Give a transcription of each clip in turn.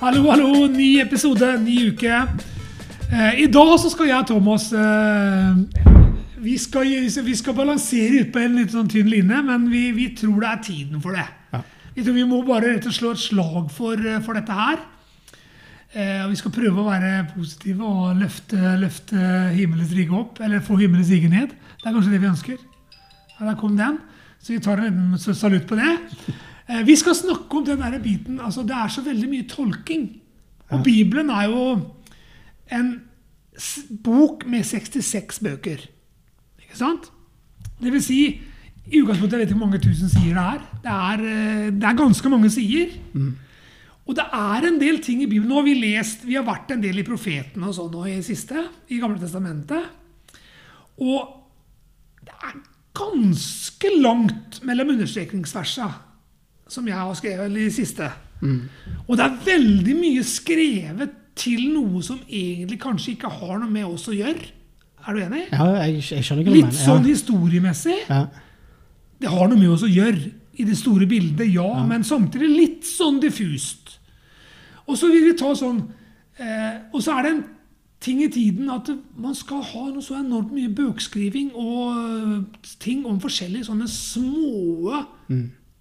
Hallo, hallo. Ny episode, ny uke. Eh, I dag så skal jeg og Thomas eh, vi, skal, vi skal balansere ut på en litt sånn tynn linje, men vi, vi tror det er tiden for det. Ja. Vi tror vi må bare rett og slå et slag for, eh, for dette her. Eh, og vi skal prøve å være positive og løfte, løfte himmelens rike opp. Eller få himmelens rike ned. Det er kanskje det vi ønsker. Ja, der kom den. Så vi tar en liten salutt på det. Eh, vi skal snakke om den der biten. altså Det er så veldig mye tolking. Og Bibelen er jo en bok med 66 bøker. Ikke sant? Det vil si, i utgangspunktet jeg vet ikke hvor mange tusen sider det er. Det er, eh, det er ganske mange sider. Og det er en del ting i Bibelen. Nå har vi lest, vi har vært en del i profetene og sånn i det siste, i Gamle Testamentet. Og det er ganske langt mellom understrekningsversa som jeg har skrevet i det siste. Og det er veldig mye skrevet til noe som egentlig kanskje ikke har noe med oss å gjøre. Er du enig? Ja, jeg, jeg skjønner ikke Litt mener. sånn historiemessig. Ja. Det har noe med oss å gjøre i det store bildet, ja, men samtidig litt sånn diffust. Og så vil vi ta sånn eh, Og så er det en ting i tiden at man skal ha noe så enormt mye bøkskriving og ting om forskjellige sånne små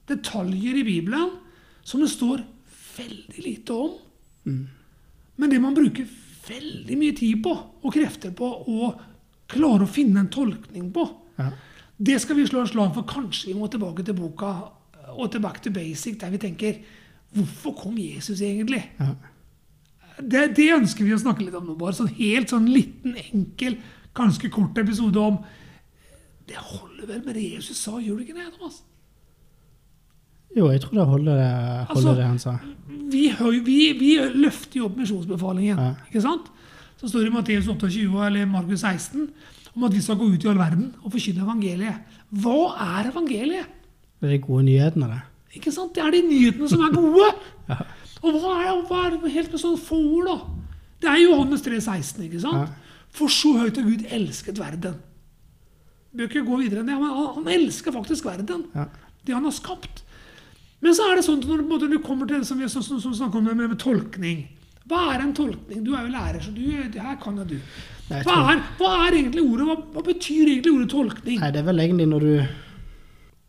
detaljer i Bibelen som det står veldig lite om. Men det man bruker veldig mye tid på og krefter på å klare å finne en tolkning på, Ja. det skal vi slå en slag for. Kanskje vi må tilbake til boka og til back to basic, der vi tenker Hvorfor kom Jesus egentlig? Ja. Det, det ønsker vi å snakke litt om nå. bare sånn Helt sånn liten, enkel, ganske kort episode om Det holder vel med det Jesus sa, gjør det ikke det, Thomas? Jo, jeg tror det holder, det, holder Altså- det han sa. vi, vi, vi løfter jo opp misjonsbefalingen. Ja. ikke sant? Så står det i Matteus 28 eller Markus 16 om at vi skal gå ut i all verden og forkynne evangeliet. Hva er evangeliet? Det er de gode nyhetene, det. Ikke sant? Det er de nyhetene som er gode. Ja. Og hva er, hva er det helt med sånn få ord, da? Det er Johannes 3, 16, ikke sant? Ja. For så høyt har Gud elsket verden. Bør ikke gå videre enn det. Men han, han elsker faktisk verden. Ja. Det han har skapt. Men så er det sånn at når du- kommer til det som vi snakker om med, med tolkning Hva er en tolkning? Du er jo lærer, så du, det her kan jo du. Nei, Hva er, hva er egentlig ordet? Hva, hva betyr egentlig ordet tolkning? Nei, det er vel egentlig når du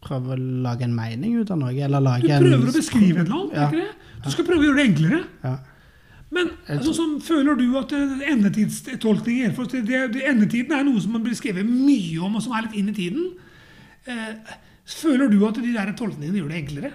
prøver å lage en mening ut av noe, eller Du lage en prøver å beskrive eller. Ja. ikke det? Du skal prøve å gjøre det enklere. Ja. Men altså, sånn, føler du at endetidstolkning endetidstolkninger for det, det, Endetiden er noe som man blir skrevet mye om, og som er litt inn i tiden. Eh, føler du at de der tolkningene gjør det enklere?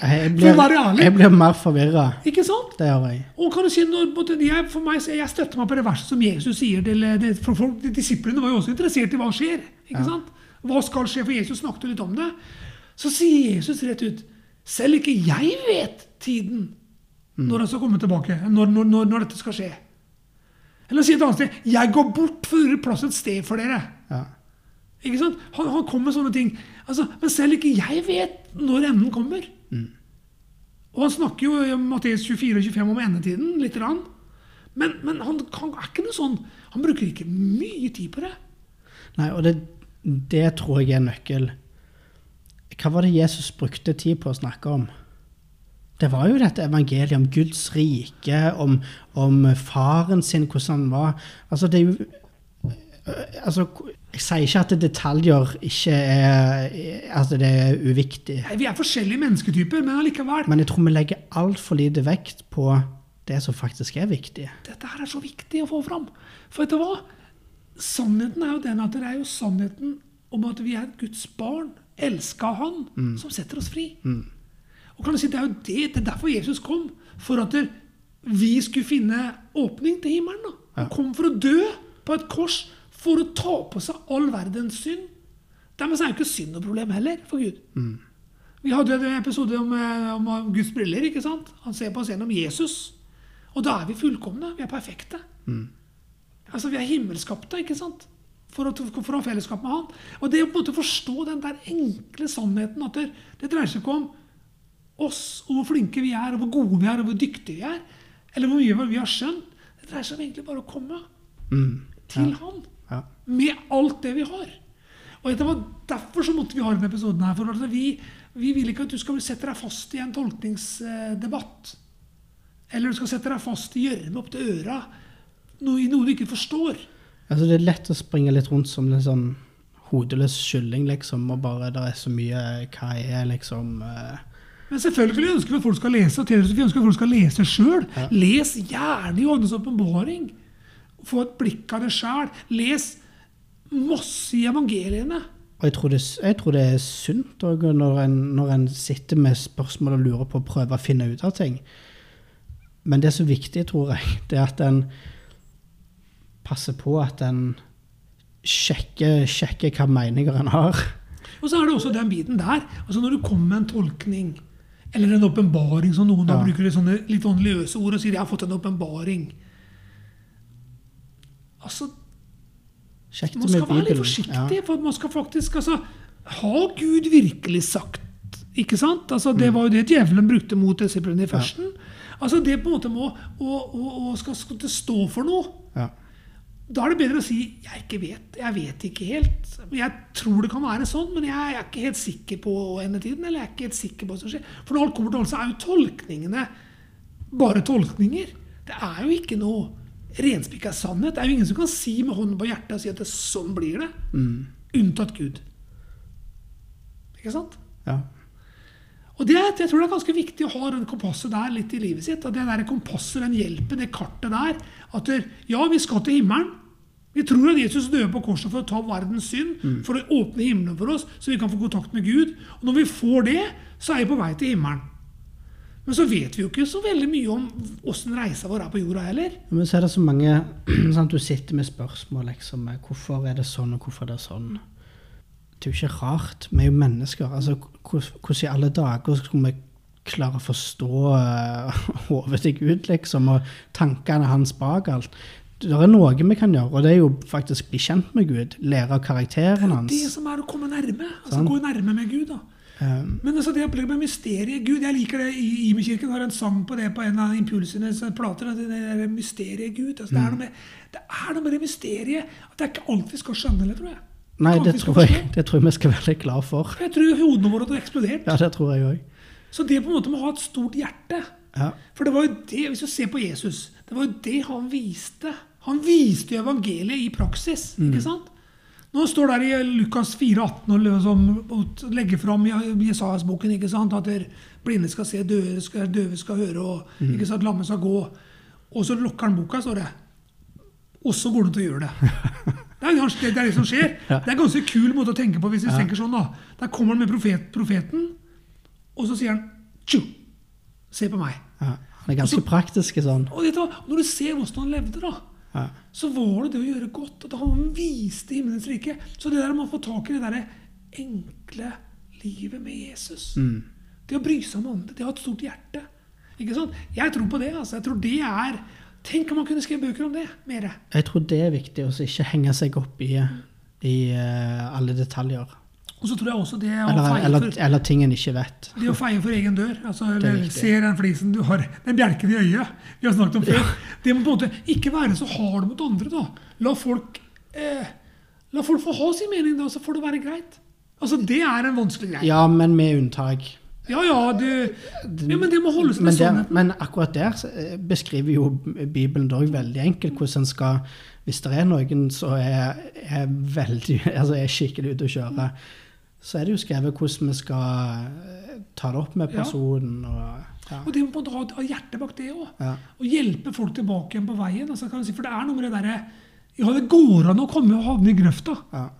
Jeg For å blir, være ærlig. jeg blir mer forvirra. Ikke sant? Det gjør jeg. Og kan du si, når, jeg, for meg, jeg støtter meg på det verset som Jesus sier til eh, det, for folk, de Disiplene var jo også interessert i hva skjer. ikke sant? Hva skal skje? For Jesus snakket litt om det. Så sier Jesus rett ut Selv ikke jeg vet tiden når han skal komme tilbake. Når, når, når, når dette skal skje. Eller si et annet sted Jeg går bort for å gjøre plass et sted for dere. Ja. Ikke sant? Han, han kommer med sånne ting. Altså, men selv ikke jeg vet når enden kommer. Og han snakker jo i Matteus 24 og 25 om endetiden. litt grann. Men, men han, han er ikke noe sånn Han bruker ikke mye tid på det. Nei, og det, det tror jeg er nøkkel. Hva var det Jesus brukte tid på å snakke om? Det var jo dette evangeliet om Guds rike, om, om faren sin, hvordan han var. Altså, det er jo Altså, jeg sier ikke at detaljer ikke er Altså, det er uviktig. Vi er forskjellige mennesketyper, men allikevel. Men jeg tror vi legger altfor lite vekt på det som faktisk er viktig. Dette her er så viktig å få fram. For vet du hva? Sannheten er jo den at det er jo sannheten om at vi er Guds barn, elska av Han, som setter oss fri. Og kan du si, Det er jo det, det er derfor Jesus kom. For at vi skulle finne åpning til himmelen. da. Han kom for å dø på et kors for å ta på seg all verdens synd. Dermed er jo ikke synd noe problem heller for Gud. Vi hadde en episode om, eh, om Guds briller. ikke sant? Han ser på oss gjennom Jesus. Og da er vi fullkomne. Vi er perfekte. Altså, Vi er himmelskapte ikke sant? For å, for å ha fellesskap med Han. Og det å på en måte forstå den der enkle sannheten at det, dreier seg ikke om oss og hvor flinke vi er, og hvor gode vi er, og hvor dyktige vi er, eller hvor mye vi har skjønt. Det dreier seg om egentlig bare å komme til Han Ja. med alt det vi har. Og det var Derfor så måtte vi ha denne episoden her. For vi, vi vil ikke at du skal sette deg fast i en tolkningsdebatt. Eller du skal sette deg fast i hjørnet opp til øra noe, i noe du ikke forstår. Altså, det er lett å springe litt rundt som en sånn hodeløs kylling, liksom, og bare det er så mye Hva er liksom uh Men selvfølgelig ønsker vi at folk skal lese, og vi ønsker at folk skal lese sjøl. Ja. Les gjerne Johannes' åpenbaring. Få et blikk av det sjæl. Les masse i evangeliene. Og jeg tror, det, jeg tror det er sunt òg når når en sitter med spørsmål og lurer på å prøve å finne ut av ting. Men det som er viktig, tror jeg, det er at en passer på at en sjekker, sjekker hva meninger en har. Og så er det også den biten der. altså Når du kommer med en tolkning eller en åpenbaring, som noen da bruker litt sånne litt åndeløse ord og sier 'jeg har fått en åpenbaring'. Altså, Sjekk Man det med skal være litt forsiktig, Ja. for man skal faktisk altså, Har Gud virkelig sagt ikke sant? Altså, Mm. det var jo det djevelen brukte mot disiplene i førsten. Altså, det på en måte må å, å, å skal, skal stå for noe. Ja. Da er det bedre å si 'jeg ikke vet', 'jeg vet ikke helt'. Jeg tror det kan være sånn, men jeg er ikke helt sikker på endetiden. Eller jeg er ikke helt sikker på hva som skjer. For når alt kommer til alt, så er jo tolkningene bare tolkninger. Det er jo ikke noe renspikka sannhet. Det er jo ingen som kan si med hånden på hjertet og si at det, sånn blir det. Mm. Unntatt Gud. Ikke sant? ja. Og det, jeg tror det er ganske viktig å ha den kompasset der litt i livet sitt. At det der kompasset, den hjelpen, det kartet der. At ja, vi skal til himmelen. Vi tror at Jesus døde på korset for å ta verdens synd, for å åpne himmelen for oss, så vi kan få kontakt med Gud. Og når vi får det, så er vi på vei til himmelen. Men så vet vi jo ikke så veldig mye om åssen reisa vår er på jorda heller. Men så er det så mange sant, Du sitter med spørsmål liksom Hvorfor er det sånn, og hvorfor er det sånn? Det er jo ikke rart. Vi er jo mennesker. altså Hvordan i alle dager skulle vi klare å forstå uh, hodet til Gud, liksom, og tankene hans bak alt? Det er noe vi kan gjøre, og det er jo faktisk bli kjent med Gud. Lære av karakteren hans. Det er det som er å komme nærme. Altså sånn. gå nærme med Gud. da. Um, Men altså det opplegget med mysteriet Gud, jeg liker det. Imekirken har en sang på det på en av impulsenes plater. Det der mysteriet Gud. Altså, det, er noe med, det er noe med det mysteriet at det er ikke alt vi skal skjønne eller tror jeg. nei, det tror, jeg, det tror jeg vi skal være glad for. Jeg tror hodene våre hadde eksplodert. Ja, det tror jeg også. Så det på en måte med å ha et stort hjerte Ja. For det var jo det, hvis du ser på Jesus, det var jo det han viste. Han viste jo evangeliet i praksis. ikke sant? Han står der i Lukas 4,18 og liksom, og legger fram Jesajas-boken ikke sant, at blinde skal se, døve skal, døve skal høre, og ikke sant, lamme skal gå. Og så lukker han boka, står det. Og så går han til å gjøre det. Det er, det, det er det som skjer. Ja. Det er en ganske kul måte å tenke på. hvis vi Ja. tenker sånn da. Der kommer han med profet, profeten, og så sier han Tju! Se på meg. Ja. Han er ganske praktisk sånn. Og hva? når du ser hvordan han levde, da, Ja. så var det det å gjøre godt. Og At han viste himmelens rike. Så det der med å få tak i det der enkle livet med Jesus Mm. Det å bry seg om andre, det å ha et stort hjerte. Ikke sant? Jeg tror på det. altså. Jeg tror det er Tenk om man kunne skrevet bøker om det mer. Jeg tror det er viktig å ikke henge seg opp i, i uh, alle detaljer. Og så tror jeg også det å, Eller, feie, eller, for, eller ting en ikke vet. det å feie for egen dør. altså er eller. Se den flisen du har, den bjelken i øyet. Vi har snakket om før. Det må på en måte ikke være så hard mot andre. da. La folk, eh, la folk få ha sin mening, da, så får det være greit. Altså, Det er en vanskelig greie. Ja, men med unntak. Ja, ja, det, ja, men det må holdes Men, til der, sannheten. men akkurat der eh, beskriver jo Bibelen dog veldig enkelt hvordan en skal Hvis det er noen som er, er, veldig, altså er skikkelig ute å kjøre, så er det jo skrevet hvordan vi skal eh, ta det opp med Ja. personen. Og, ja. Og det må på en måte ha, hjertet bak det òg. Ja. Og hjelpe folk tilbake igjen på veien. Altså, kan si, for det er noe med det derre Ja, det går an å komme og havne i grøfta. Ja.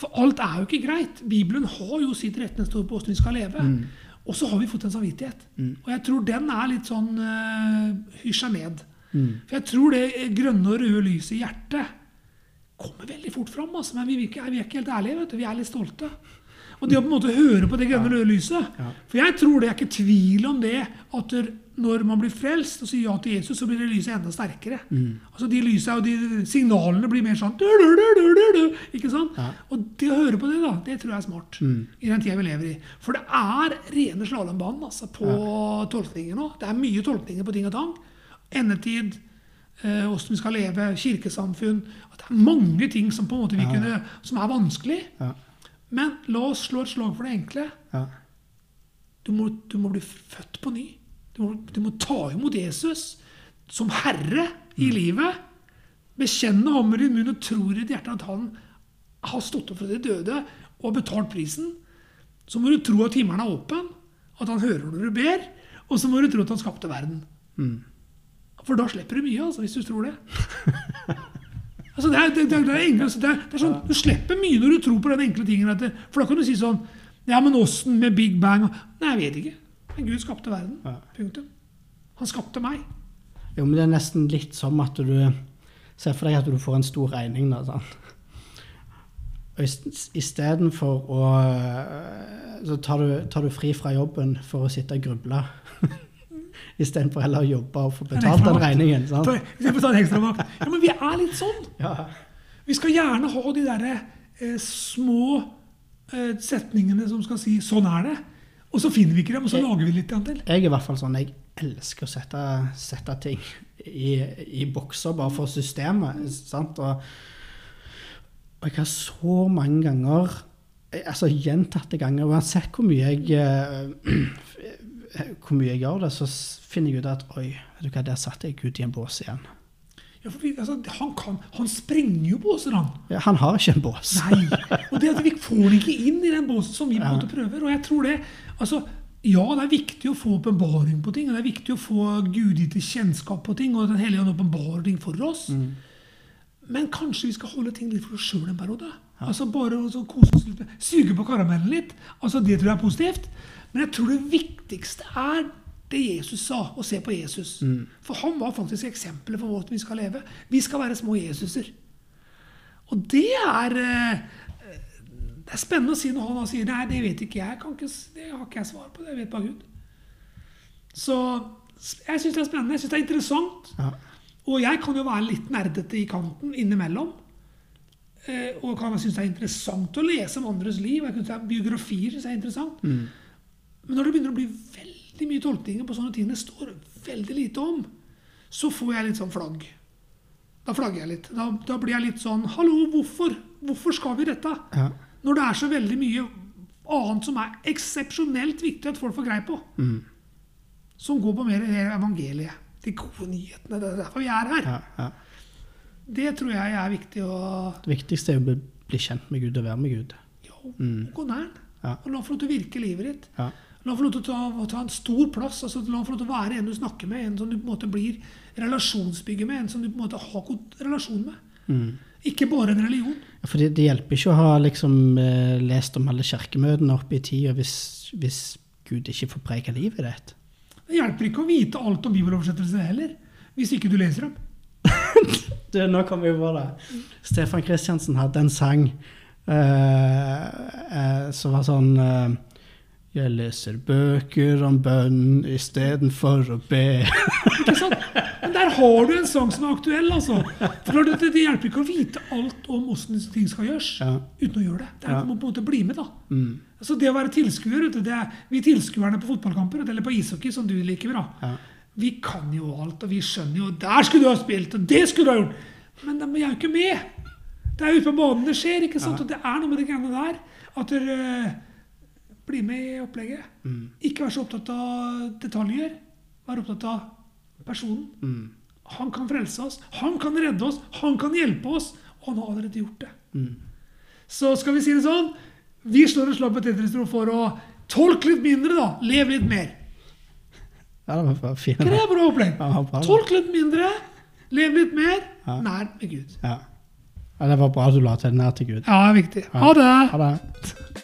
For alt er jo ikke greit. Bibelen har jo sitt retningsord på åssen vi skal leve. Mm. Og så har vi fått en samvittighet. Og jeg tror den er litt sånn uh, hysja ned. Mm. For jeg tror det grønne og røde lyset i hjertet kommer veldig fort fram. Altså, men vi, er ikke, vi er ikke helt ærlige. vet du. Vi er litt stolte. Og det å på en måte høre på det grønne ja. røde lyset Ja. For jeg tror det er ikke tvil om det at når man blir frelst og sier ja til Jesus, så blir det lyset enda sterkere. Mm. Altså De lysa og de signalene blir mer sånn du, du, du, Ikke sant? Ja. Og det å høre på det, da, det tror jeg er smart. Mm. I den tida vi lever i. For det er rene slalåmbanen altså, på tolkninger nå. Det er mye tolkninger på ting og tang. Endetid, eh, åssen vi skal leve, kirkesamfunn. At det er mange ting som på en måte vi Ja. kunne, som er vanskelig. Ja. Men la oss slå et slag for det enkle. Ja. Du må, du må bli født på ny. Du må, du må ta imot Jesus som herre i livet. Bekjenne ham med din munn og tro i ditt hjerte at han har stått opp fra de døde og har betalt prisen. Så må du tro at himmelen er åpen, at han hører når du ber, og så må du tro at han skapte verden. For da slipper du mye, altså, hvis du tror det. Altså, det, er, det, det, er, enkelt, altså, det, er, det er sånn, Du slipper mye når du tror på den enkle tingen. At det, for da kan du si sånn Ja, men åssen med Big Bang? Nei, jeg vet ikke. Men Gud skapte verden. Ja. Punktum. Han skapte meg. Jo, men det er nesten litt som at du ser for deg at du får en stor regning. da, sånn. Og istedenfor å Så tar du, tar du fri fra jobben for å sitte og gruble. Istedenfor heller å jobbe og få betalt den regningen. Sant? Ja, men vi er litt sånn. Ja. Vi skal gjerne ha de derre eh, små eh, setningene som skal si 'sånn er det'. Og så finner vi ikke dem, og så Jeg- lager vi litt grann til. Jeg er i hvert fall sånn, jeg elsker å sette, sette ting i, i bokser bare for systemet. sant? Og, og jeg har så mange ganger, eh, altså gjentatte ganger, uansett hvor mye jeg eh, hvor mye jeg gjør det, så finner jeg ut at oi, vet du hva, der satte jeg Gud i en bås igjen. Ja, for vi, altså, han, kan, han sprenger jo båser, han. Ja, han har ikke en bås. Nei. Og det at vi får den ikke inn i den båsen som vi på en måte prøver. Og jeg tror det, altså, Ja, det er viktig å få åpenbaring på ting, og det er viktig å få gudgitte kjennskap på ting, og Den hellige ånd åpenbarer ting for oss. Men kanskje vi skal holde ting litt for oss sjøl en periode. Altså Bare å kose oss litt, suge på karamellen litt. Altså Det tror jeg er positivt. Men jeg tror det viktigste er det Jesus sa, å se på Jesus. For han var faktisk eksempelet for hvordan vi skal leve. Vi skal være små Jesuser. Og det er eh, Det er spennende å si når han da sier nei, det vet ikke jeg. Kan ikke, det har ikke jeg svar på. Det vet bare Gud. Så jeg syns det er spennende. Jeg syns det er interessant. Ja. Og jeg kan jo være litt nerdete i kanten innimellom. Eh, og kan synes det er interessant å lese om andres liv. Jeg synes det er Biografier synes jeg er interessant. Men når det begynner å bli veldig mye tolkninger på sånne ting det står veldig lite om, så får jeg litt sånn flagg. Da flagger jeg litt. Da, da blir jeg litt sånn Hallo, hvorfor? Hvorfor skal vi dette? Ja. Når det er så veldig mye annet som er eksepsjonelt viktig at folk får greie på. Som går på mer evangeliet. De gode nyhetene. Det er derfor vi er her. Ja, ja. Det tror jeg er viktig å Det viktigste er å bli, kjent med Gud og være med Gud. jo, gå nær. Ja. Og la få lov til å virke livet ditt. Ja. La han få lov til å ta, ta en stor plass. altså La han få lov til å være en du snakker med, en som du på en måte blir relasjonsbygger med, en som du på en måte har god relasjon med. Ikke bare en religion. Ja, For det, det hjelper ikke å ha liksom, eh, lest om alle kirkemøtene oppe i tida hvis, hvis Gud ikke får prege livet ditt. Det hjelper ikke å vite alt om bibeloversettelsene heller, hvis ikke du leser dem. Du, nå kom vi på det. Stefan Kristiansen hadde en sang uh, uh, som var sånn eh, Jeg leser bøker om bønn istedenfor å be. Ikke sant? Men der har du en sang som er aktuell. altså. For det, det hjelper ikke å vite alt om hvordan ting skal gjøres, Ja. uten å gjøre det. Det er Ja. å på en måte bli med, da. Mm. Så Det å være tilskuer, det er, vi tilskuerne på fotballkamper, eller på ishockey, som du liker bra, Ja. vi kan jo alt, og vi skjønner jo 'Der skulle du ha spilt, og det skulle du ha gjort!' Men de er jo ikke med. Det er ute på banen det skjer, ikke sant? Og det er noe med de greiene der. At dere blir med i opplegget. Ikke vær så opptatt av detaljer. Vær opptatt av personen. Han kan frelse oss, han kan redde oss, han kan hjelpe oss. Og han har allerede gjort det. Så skal vi si det sånn Vi slår et slag på Tetris-tro for å tolke litt mindre, da. Leve litt mer. Ja, det var fint. Det er bra opplegg? Ja. Tolk litt mindre, lev litt mer, Ja. nær med Gud. Ja. ja, det var bra du la til nær til Gud. Ja, det er viktig. Ha det! Ha det.